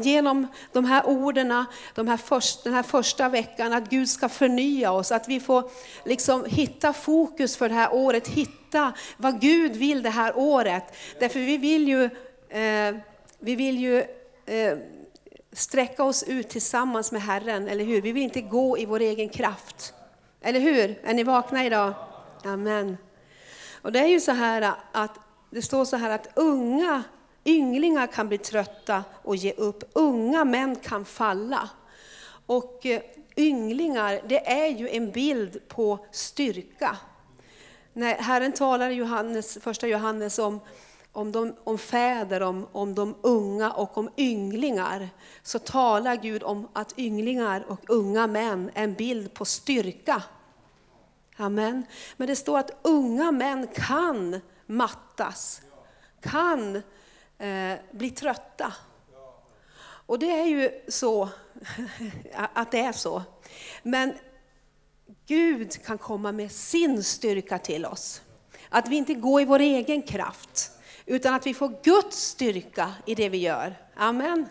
genom de här orden, de här först, den här första veckan, att Gud ska förnya oss, att vi får liksom hitta fokus för det här året, hitta vad Gud vill det här året. Därför vi vill ju, eh, vi vill ju eh, sträcka oss ut tillsammans med Herren, eller hur? Vi vill inte gå i vår egen kraft. Eller hur? Är ni vakna idag? Amen. Och det är ju så här att det står så här att unga ynglingar kan bli trötta och ge upp. Unga män kan falla. Och eh, ynglingar, det är ju en bild på styrka. När Herren talar i Johannes, första Johannes om, om, de, om fäder, om, om de unga och om ynglingar, så talar Gud om att ynglingar och unga män är en bild på styrka. Amen. Men det står att unga män kan mattas, kan eh, bli trötta. Och det är ju så att det är så. Men Gud kan komma med sin styrka till oss. Att vi inte går i vår egen kraft, utan att vi får Guds styrka i det vi gör. Amen.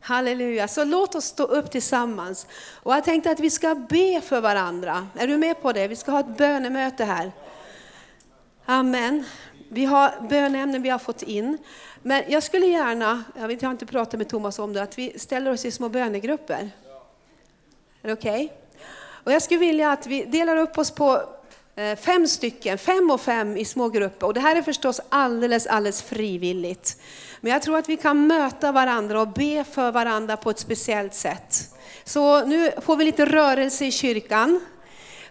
Halleluja. Så låt oss stå upp tillsammans. Och jag tänkte att vi ska be för varandra. Är du med på det? Vi ska ha ett bönemöte här. Amen. Vi har bönämnen vi har fått in. Men jag skulle gärna, jag, vet, jag har inte pratat med Thomas om det, att vi ställer oss i små bönegrupper. Är det okej? Okay? Och jag skulle vilja att vi delar upp oss på eh, fem stycken, fem och fem i små grupper. Och det här är förstås alldeles, alldeles frivilligt. Men jag tror att vi kan möta varandra och be för varandra på ett speciellt sätt. Så nu får vi lite rörelse i kyrkan.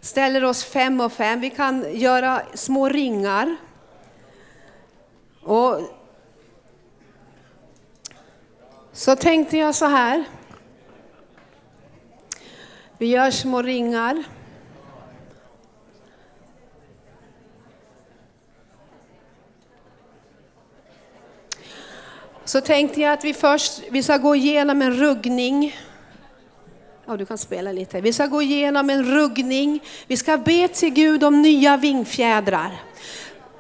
Ställer oss fem och fem. Vi kan göra små ringar. Och så tänkte jag så här. Vi gör små ringar. Så tänkte jag att vi först vi ska gå igenom en ruggning. Ja, du kan spela lite. Vi ska gå igenom en ruggning. Vi ska be till Gud om nya vingfjädrar.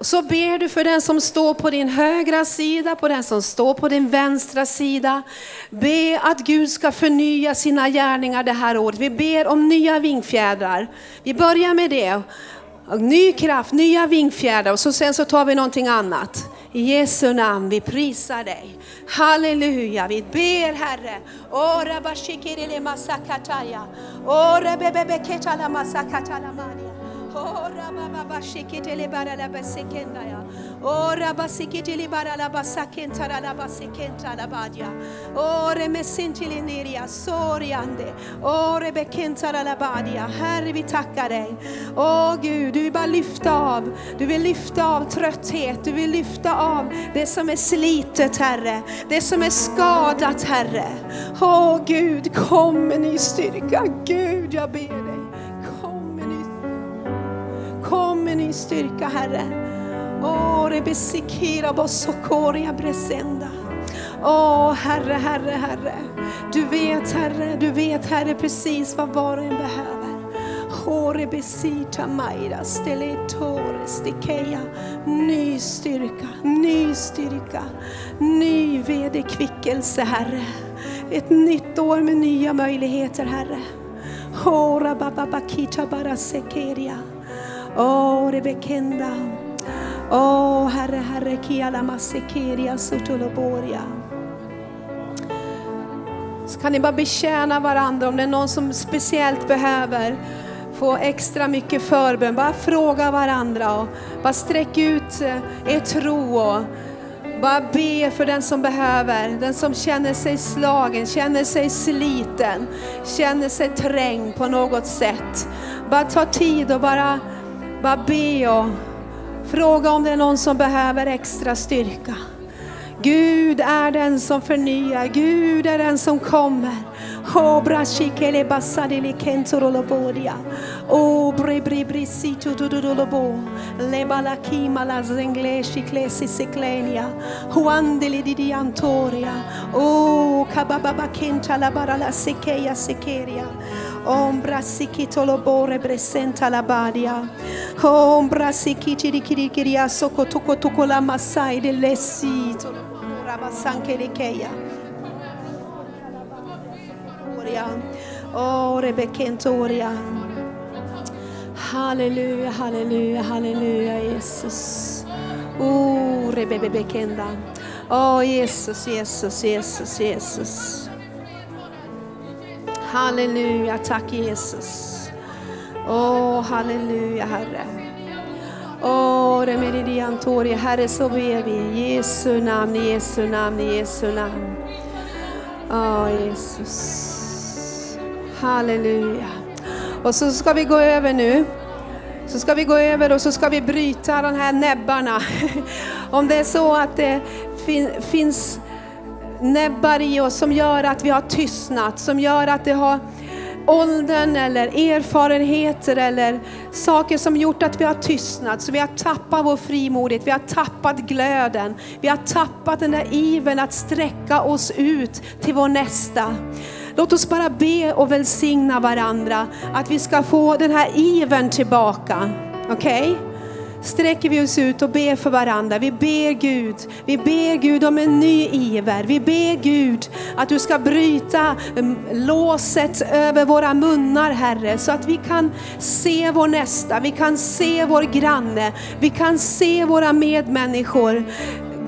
Så ber du för den som står på din högra sida, på den som står på din vänstra sida. Be att Gud ska förnya sina gärningar det här året. Vi ber om nya vingfjädrar. Vi börjar med det. Ny kraft, nya vingfjädrar och så sen så tar vi någonting annat. I Jesu namn, vi prisar dig. Halleluja, vi ber Herre. Ora bashikirele masakataya. Ora bebebeketala masakatala maria. Ora baba bashikitele barala basekendaya. Ora basikitele barala basakentara la basekentara badia. Ore mesintili niria soriande. Ore bekentara la badia. Herre vi tackar dig. Åh Gud, du vill bara lyfta av. Du vill lyfta av trötthet. Du vill lyfta av det som är slitet Herre. Det som är skadat Herre. Åh Gud, kom med ny styrka. Gud, jag ber dig. Kom med ny styrka Herre. Åh, rebesikira bosokoria bresenda. Åh, Herre, Herre, Herre. Du vet Herre, du vet Herre precis vad var och en behöver. Hore besita maira steletore stikeja. Ny styrka, ny styrka, ny vederkvickelse Herre. Ett nytt år med nya möjligheter Herre. Hora baba bakita bara sekeria. Åh, Rebekenda. Åh, Herre, Herre, Kiala Masekeria Sutoloboria. Så kan ni bara betjäna varandra om det är någon som speciellt behöver få extra mycket förbön. Bara fråga varandra och bara sträck ut eh, er tro och bara be för den som behöver, den som känner sig slagen, känner sig sliten, känner sig trängd på något sätt. Bara ta tid och bara bara be och fråga om det är någon som behöver extra styrka. Gud är den som förnyar, Gud är den som kommer. Obra shikele basadili kentorolobodia. Bre bre situ dudolobo. Lebala kima la zengle. Huandeli antoria. O kenta la barala sekeya sekeria. Ombra sikitolobore bresenta la badia. Ombra sikiti di kirikiria soko toko toko la masai de lesi. Tolobora basanke de keya. Oria. Oh, Rebekentoria. Halleluja, halleluja, halleluja Jesus. Oh, Rebebekenda. Oh, Jesus, Jesus, Jesus, Jesus. Halleluja, tack Jesus. Åh, oh, halleluja Herre. Åh, oh, Herre så ber vi i Jesu namn, Jesu namn, Jesu namn. Åh, oh, Jesus. Halleluja. Och så ska vi gå över nu. Så ska vi gå över och så ska vi bryta de här näbbarna. Om det är så att det fin finns näbbar i oss som gör att vi har tystnat, som gör att det har åldern eller erfarenheter eller saker som gjort att vi har tystnat. Så vi har tappat vår frimodighet, vi har tappat glöden, vi har tappat den där iven att sträcka oss ut till vår nästa. Låt oss bara be och välsigna varandra att vi ska få den här iven tillbaka. Okej? Okay? Sträcker vi oss ut och ber för varandra. Vi ber Gud, vi ber Gud om en ny iver. Vi ber Gud att du ska bryta mm, låset över våra munnar Herre, så att vi kan se vår nästa, vi kan se vår granne, vi kan se våra medmänniskor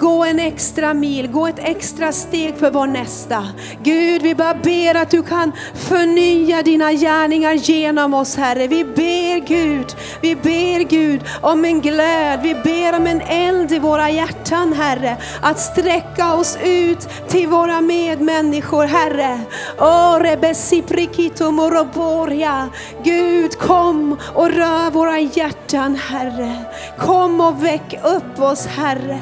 gå en extra mil, gå ett extra steg för vår nästa. Gud, vi bara ber att du kan förnya dina gärningar genom oss Herre. Vi ber Gud, vi ber Gud om en glöd, vi ber om en eld i våra hjärtan Herre. Att sträcka oss ut till våra medmänniskor Herre. Gud kom och rör våra hjärtan Herre. Kom och väck upp oss Herre.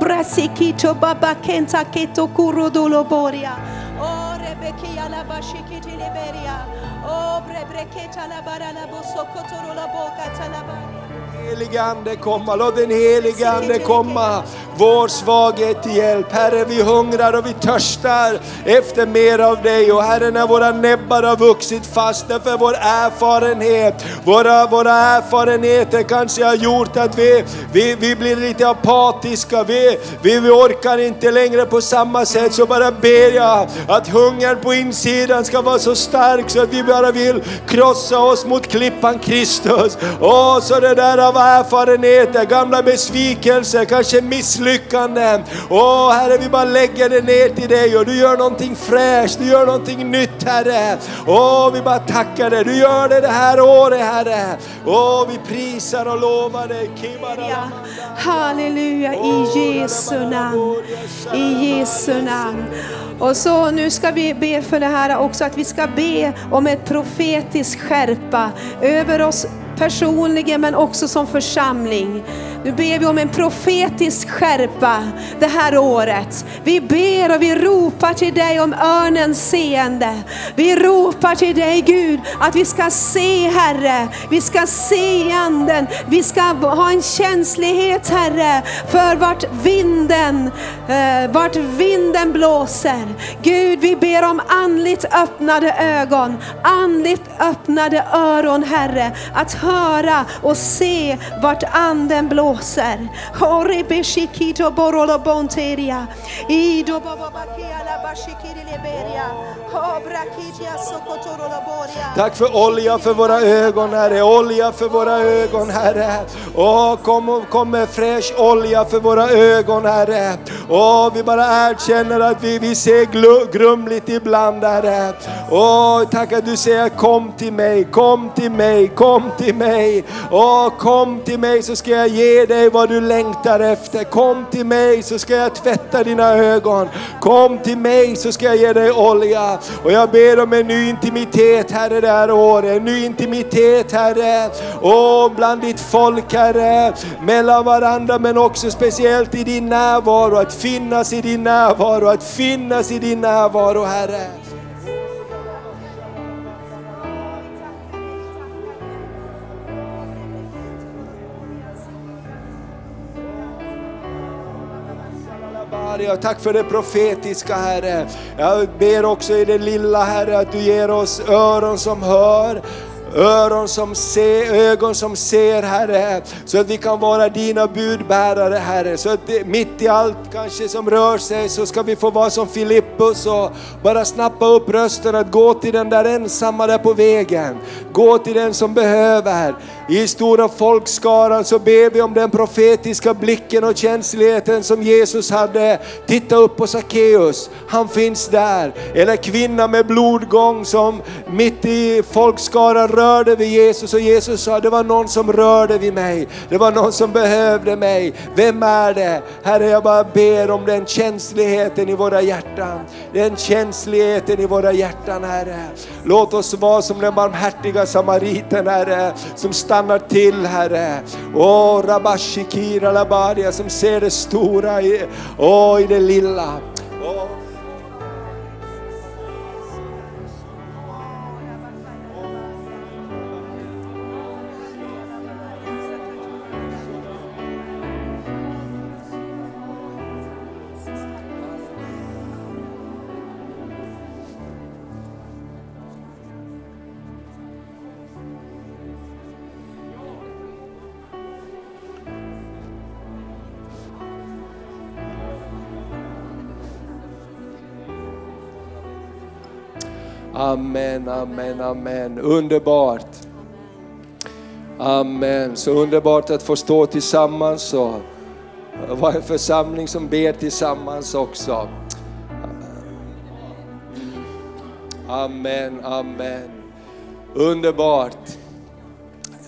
Kobra sikito baba kenta keto kurodoloboria. Åh, rebekia la bashikiti liberia. Åh, brebreketa la bara la bosokotoro la boka talabari. Helige Ande komma, låt den helige Ande komma vår svaghet till hjälp. Herre, vi hungrar och vi törstar efter mer av dig. Och Herre, när våra näbbar har vuxit fast, därför vår erfarenhet, våra, våra erfarenheter kanske har gjort att vi, vi, vi blir lite apatiska. Vi, vi, vi orkar inte längre på samma sätt. Så bara ber jag att hungern på insidan ska vara så stark så att vi bara vill krossa oss mot klippan Kristus. Åh, så det där av erfarenheter, gamla besvikelser, kanske misslyckanden. Åh Herre, vi bara lägger det ner till dig och du gör någonting fräscht, du gör någonting nytt Herre. Åh, vi bara tackar dig, du gör det det här året Herre. Åh, vi prisar och lovar dig. Ja. Halleluja i Jesu namn. I Jesu namn. Och så nu ska vi be för det här också, att vi ska be om ett profetisk skärpa över oss personligen men också som församling. Nu ber vi om en profetisk skärpa det här året. Vi ber och vi ropar till dig om örnens seende. Vi ropar till dig Gud att vi ska se Herre, vi ska se i anden, vi ska ha en känslighet Herre för vart vinden, eh, vart vinden blåser. Gud vi ber om andligt öppnade ögon, andligt öppnade öron Herre, att höra och se vart anden blåser. Horebeshikito borolo bonteria. Ido bababakia la Tack för olja för våra ögon Herre, olja för våra ögon Herre. Åh, kom, och- kom med fräsch olja för våra ögon Herre. Åh, vi bara erkänner att vi, vi ser grumligt ibland Herre. Åh, tack att du säger kom till mig, kom till mig, kom till mig. Åh, kom till mig så ska jag ge dig vad du längtar efter. Kom till mig så ska jag tvätta dina ögon. Kom till mig så ska jag ge dig olja. Och jag ber om en ny intimitet Herre det här året. En ny intimitet Herre. Och bland ditt folk Herre. Mellan varandra men också speciellt i din närvaro. Att finnas i din närvaro. Att finnas i din närvaro Herre. Maria, tack för det profetiska Herre. Jag ber också i det lilla Herre att du ger oss öron som hör, öron som ser, ögon som ser Herre. Så att vi kan vara dina budbärare Herre. Så att det, mitt i allt kanske som rör sig så ska vi få vara som Filippus och bara snappa upp rösten att gå till den där ensamma där på vägen. Gå till den som behöver. I stora folkskaran så ber vi om den profetiska blicken och känsligheten som Jesus hade. Titta upp på Sackeus, han finns där. Eller kvinna med blodgång som mitt i folkskaran rörde vid Jesus och Jesus sa det var någon som rörde vid mig. Det var någon som behövde mig. Vem är det? Herre jag bara ber om den känsligheten i våra hjärtan. Den känsligheten i våra hjärtan Herre. Låt oss vara som den barmhärtiga samariten Herre, som stannar till Herre. Åh, Rabashikira Labaria, som ser det stora i, åh, i det lilla. Åh. Amen, amen, amen. Underbart. Amen. Så underbart att få stå tillsammans och eh, vara en församling som ber tillsammans också. Amen, amen. Underbart.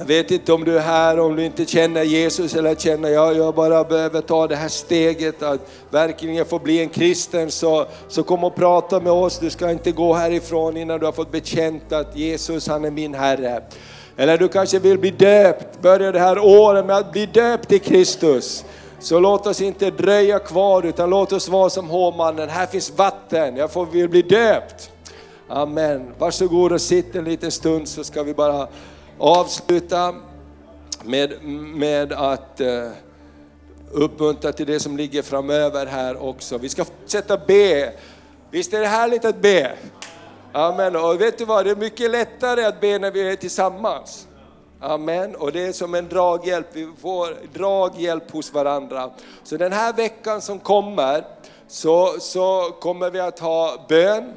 Jag vet inte om du är här, om du inte känner Jesus eller känner jag, jag bara behöver ta det här steget att verkligen få bli en kristen så, så kom och prata med oss. Du ska inte gå härifrån innan du har fått bekänt att Jesus han är min Herre. Eller du kanske vill bli döpt, börja det här året med att bli döpt i Kristus. Så låt oss inte dröja kvar utan låt oss vara som hovmannen, här finns vatten, jag får, vill bli döpt. Amen. Varsågod och sitt en liten stund så ska vi bara avsluta med, med att eh, uppmuntra till det som ligger framöver här också. Vi ska fortsätta be. Visst är det härligt att be? Amen. Och vet du vad, det är mycket lättare att be när vi är tillsammans. Amen. Och det är som en draghjälp, vi får draghjälp hos varandra. Så den här veckan som kommer så, så kommer vi att ha bön.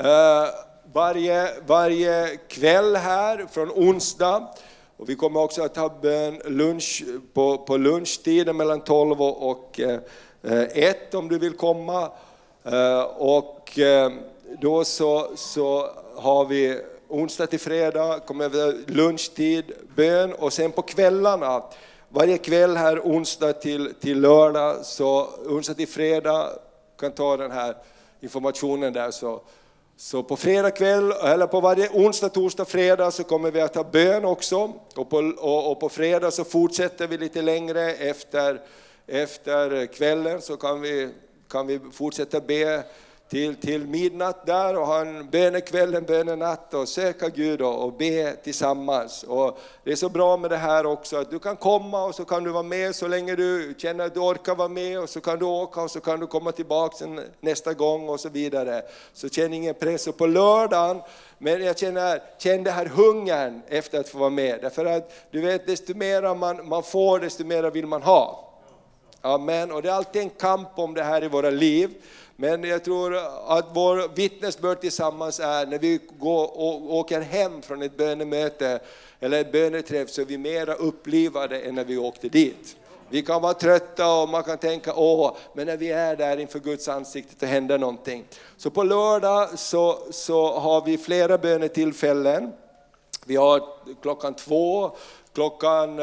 Uh, varje, varje kväll här från onsdag. Och vi kommer också att ha bön lunch, på, på lunchtiden mellan 12 och 1 eh, om du vill komma. Eh, och eh, då så, så har vi onsdag till fredag, kommer vi lunchtid, bön och sen på kvällarna, varje kväll här onsdag till, till lördag, så onsdag till fredag, kan ta den här informationen där så så på fredag kväll, eller på varje onsdag, torsdag, fredag så kommer vi att ha bön också. Och på, och, och på fredag så fortsätter vi lite längre efter, efter kvällen så kan vi, kan vi fortsätta be till, till midnatt där och ha en bönekväll, en bönenatt och söka Gud och, och be tillsammans. Och det är så bra med det här också att du kan komma och så kan du vara med så länge du känner att du orkar vara med och så kan du åka och så kan du komma tillbaka nästa gång och så vidare. Så känn ingen press. Och på lördagen, men jag känner, känner det här hungern efter att få vara med. Därför att du vet, desto mer man, man får, desto mer vill man ha. Amen. Och det är alltid en kamp om det här i våra liv. Men jag tror att vår vittnesbörd tillsammans är när vi går och åker hem från ett bönemöte eller ett böneträff så är vi mera upplivade än när vi åkte dit. Vi kan vara trötta och man kan tänka åh, men när vi är där inför Guds ansikte så händer någonting. Så på lördag så, så har vi flera bönetillfällen. Vi har klockan två, klockan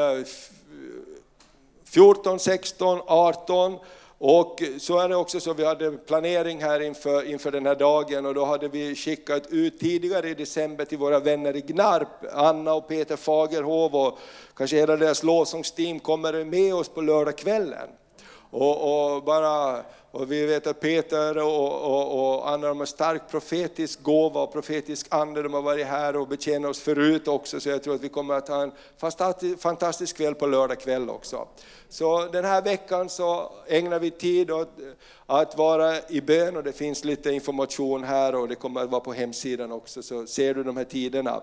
14, 16, 18 och så är det också så, vi hade planering här inför, inför den här dagen och då hade vi skickat ut tidigare i december till våra vänner i Gnarp, Anna och Peter Fagerhov och kanske hela deras lovsångsteam kommer med oss på lördagskvällen. Och, och, bara, och vi vet att Peter och, och, och andra de har stark profetisk gåva och profetisk ande. De har varit här och betjänat oss förut också, så jag tror att vi kommer att ha en fantastisk, fantastisk kväll på lördag kväll också. Så den här veckan så ägnar vi tid åt att vara i bön och det finns lite information här och det kommer att vara på hemsidan också, så ser du de här tiderna.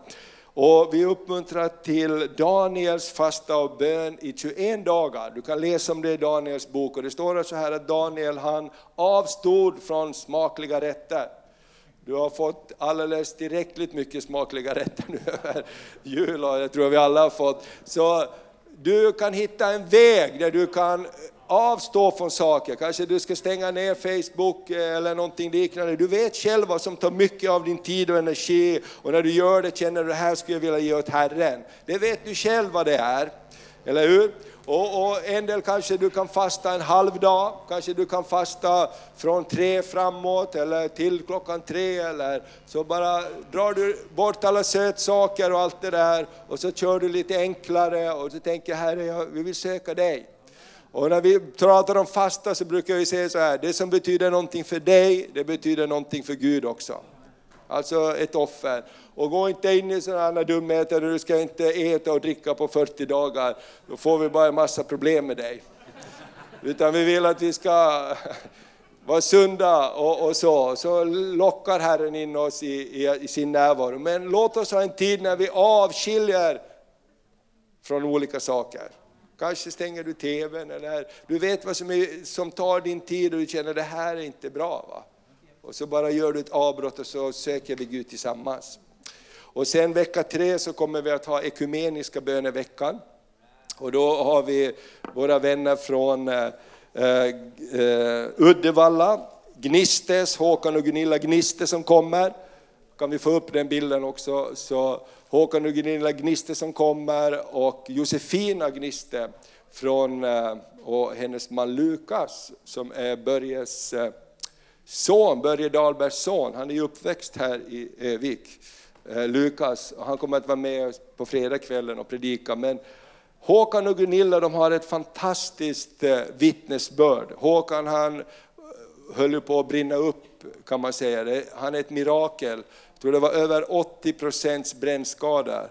Och vi uppmuntrar till Daniels fasta och bön i 21 dagar. Du kan läsa om det i Daniels bok och det står så här att Daniel han avstod från smakliga rätter. Du har fått alldeles tillräckligt mycket smakliga rätter nu över jul och jag tror vi alla har fått. Så du kan hitta en väg där du kan avstå från saker. Kanske du ska stänga ner Facebook eh, eller någonting liknande. Du vet själv vad som tar mycket av din tid och energi och när du gör det känner du det här skulle jag vilja ge åt Herren. Det vet du själv vad det är, eller hur? Och, och, en del kanske du kan fasta en halv dag, kanske du kan fasta från tre framåt eller till klockan tre eller så bara drar du bort alla sötsaker och allt det där och så kör du lite enklare och så tänker Herre, jag, vi vill söka dig. Och när vi pratar om fasta så brukar vi säga så här, det som betyder någonting för dig, det betyder någonting för Gud också. Alltså ett offer. Och gå inte in i sådana dumheter, du ska inte äta och dricka på 40 dagar, då får vi bara en massa problem med dig. Utan vi vill att vi ska vara sunda och, och, så, så lockar Herren in oss i, i, i, sin närvaro. Men låt oss ha en tid när vi avskiljer från olika saker. Kanske stänger du TVn eller du vet vad som, är, som tar din tid och du känner det här är inte bra. Va? Och så bara gör du ett avbrott och så söker vi Gud tillsammans. Och sen vecka tre så kommer vi att ha ekumeniska böneveckan. Och då har vi våra vänner från eh, eh, Uddevalla, Gnistes, Håkan och Gunilla Gniste som kommer. Kan vi få upp den bilden också? Så Håkan och Gunilla Gniste som kommer och Josefina Gniste från, eh, och hennes man Lukas som är Börjes eh, son, Börje Dahlbergs son. Han är ju uppväxt här i Övik. Eh, Lukas, han kommer att vara med på fredagskvällen och predika. Men Håkan och Gunilla de har ett fantastiskt vittnesbörd. Håkan han höll ju på att brinna upp kan man säga. Han är ett mirakel. Jag tror det var över 80 procents brännskador,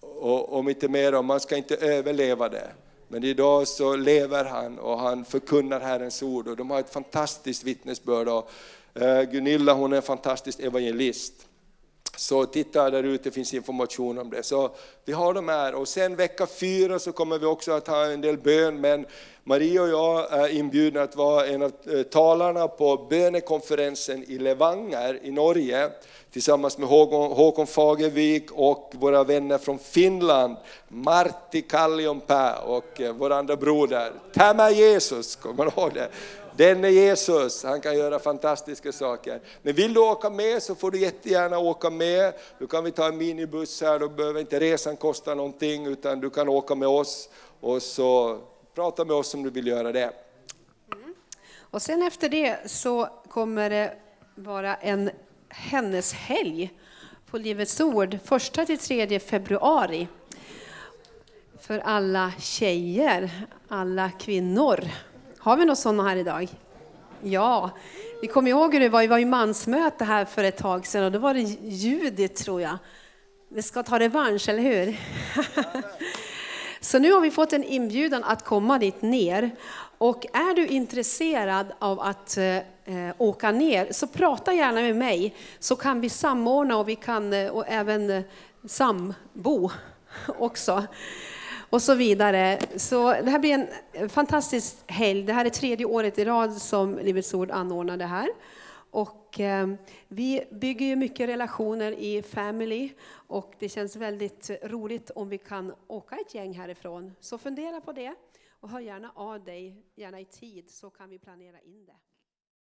Och, om inte mer, om man ska inte överleva det. Men idag så lever han och han förkunnar Herrens ord och de har ett fantastiskt vittnesbörd. Och, eh, Gunilla hon är en fantastisk evangelist. Så titta där ute, finns information om det. Så vi har de här och sen vecka fyra så kommer vi också att ha en del bön, men Maria och jag är inbjudna att vara en av eh, talarna på bönekonferensen i Levanger i Norge tillsammans med Håkon, Håkon Fagervik och våra vänner från Finland, Martti Kallionpää och eh, vår andra broder. Tämä Jesus, kommer du ihåg det? Den är Jesus, han kan göra fantastiska saker. Men vill du åka med så får du jättegärna åka med. Då kan vi ta en minibuss här, då behöver inte resan kosta någonting utan du kan åka med oss och så prata med oss om du vill göra det. Mm. Och sen efter det så kommer det vara en hennes helg på Livets Ord, första till tredje februari. För alla tjejer, alla kvinnor. Har vi några sådana här idag? Ja, vi kommer ihåg hur det var, vi var i mansmöte här för ett tag sedan och då var det Judit tror jag. Vi ska ta revansch, eller hur? Så nu har vi fått en inbjudan att komma dit ner. Och är du intresserad av att eh, eh, åka ner, så prata gärna med mig, så kan vi samordna och vi kan eh, och även eh, sambo också. Och så vidare. Så det här blir en fantastisk helg. Det här är tredje året i rad som Livets Ord anordnar det här. Och eh, vi bygger ju mycket relationer i Family och det känns väldigt roligt om vi kan åka ett gäng härifrån. Så fundera på det och hör gärna av dig, gärna i tid, så kan vi planera in det.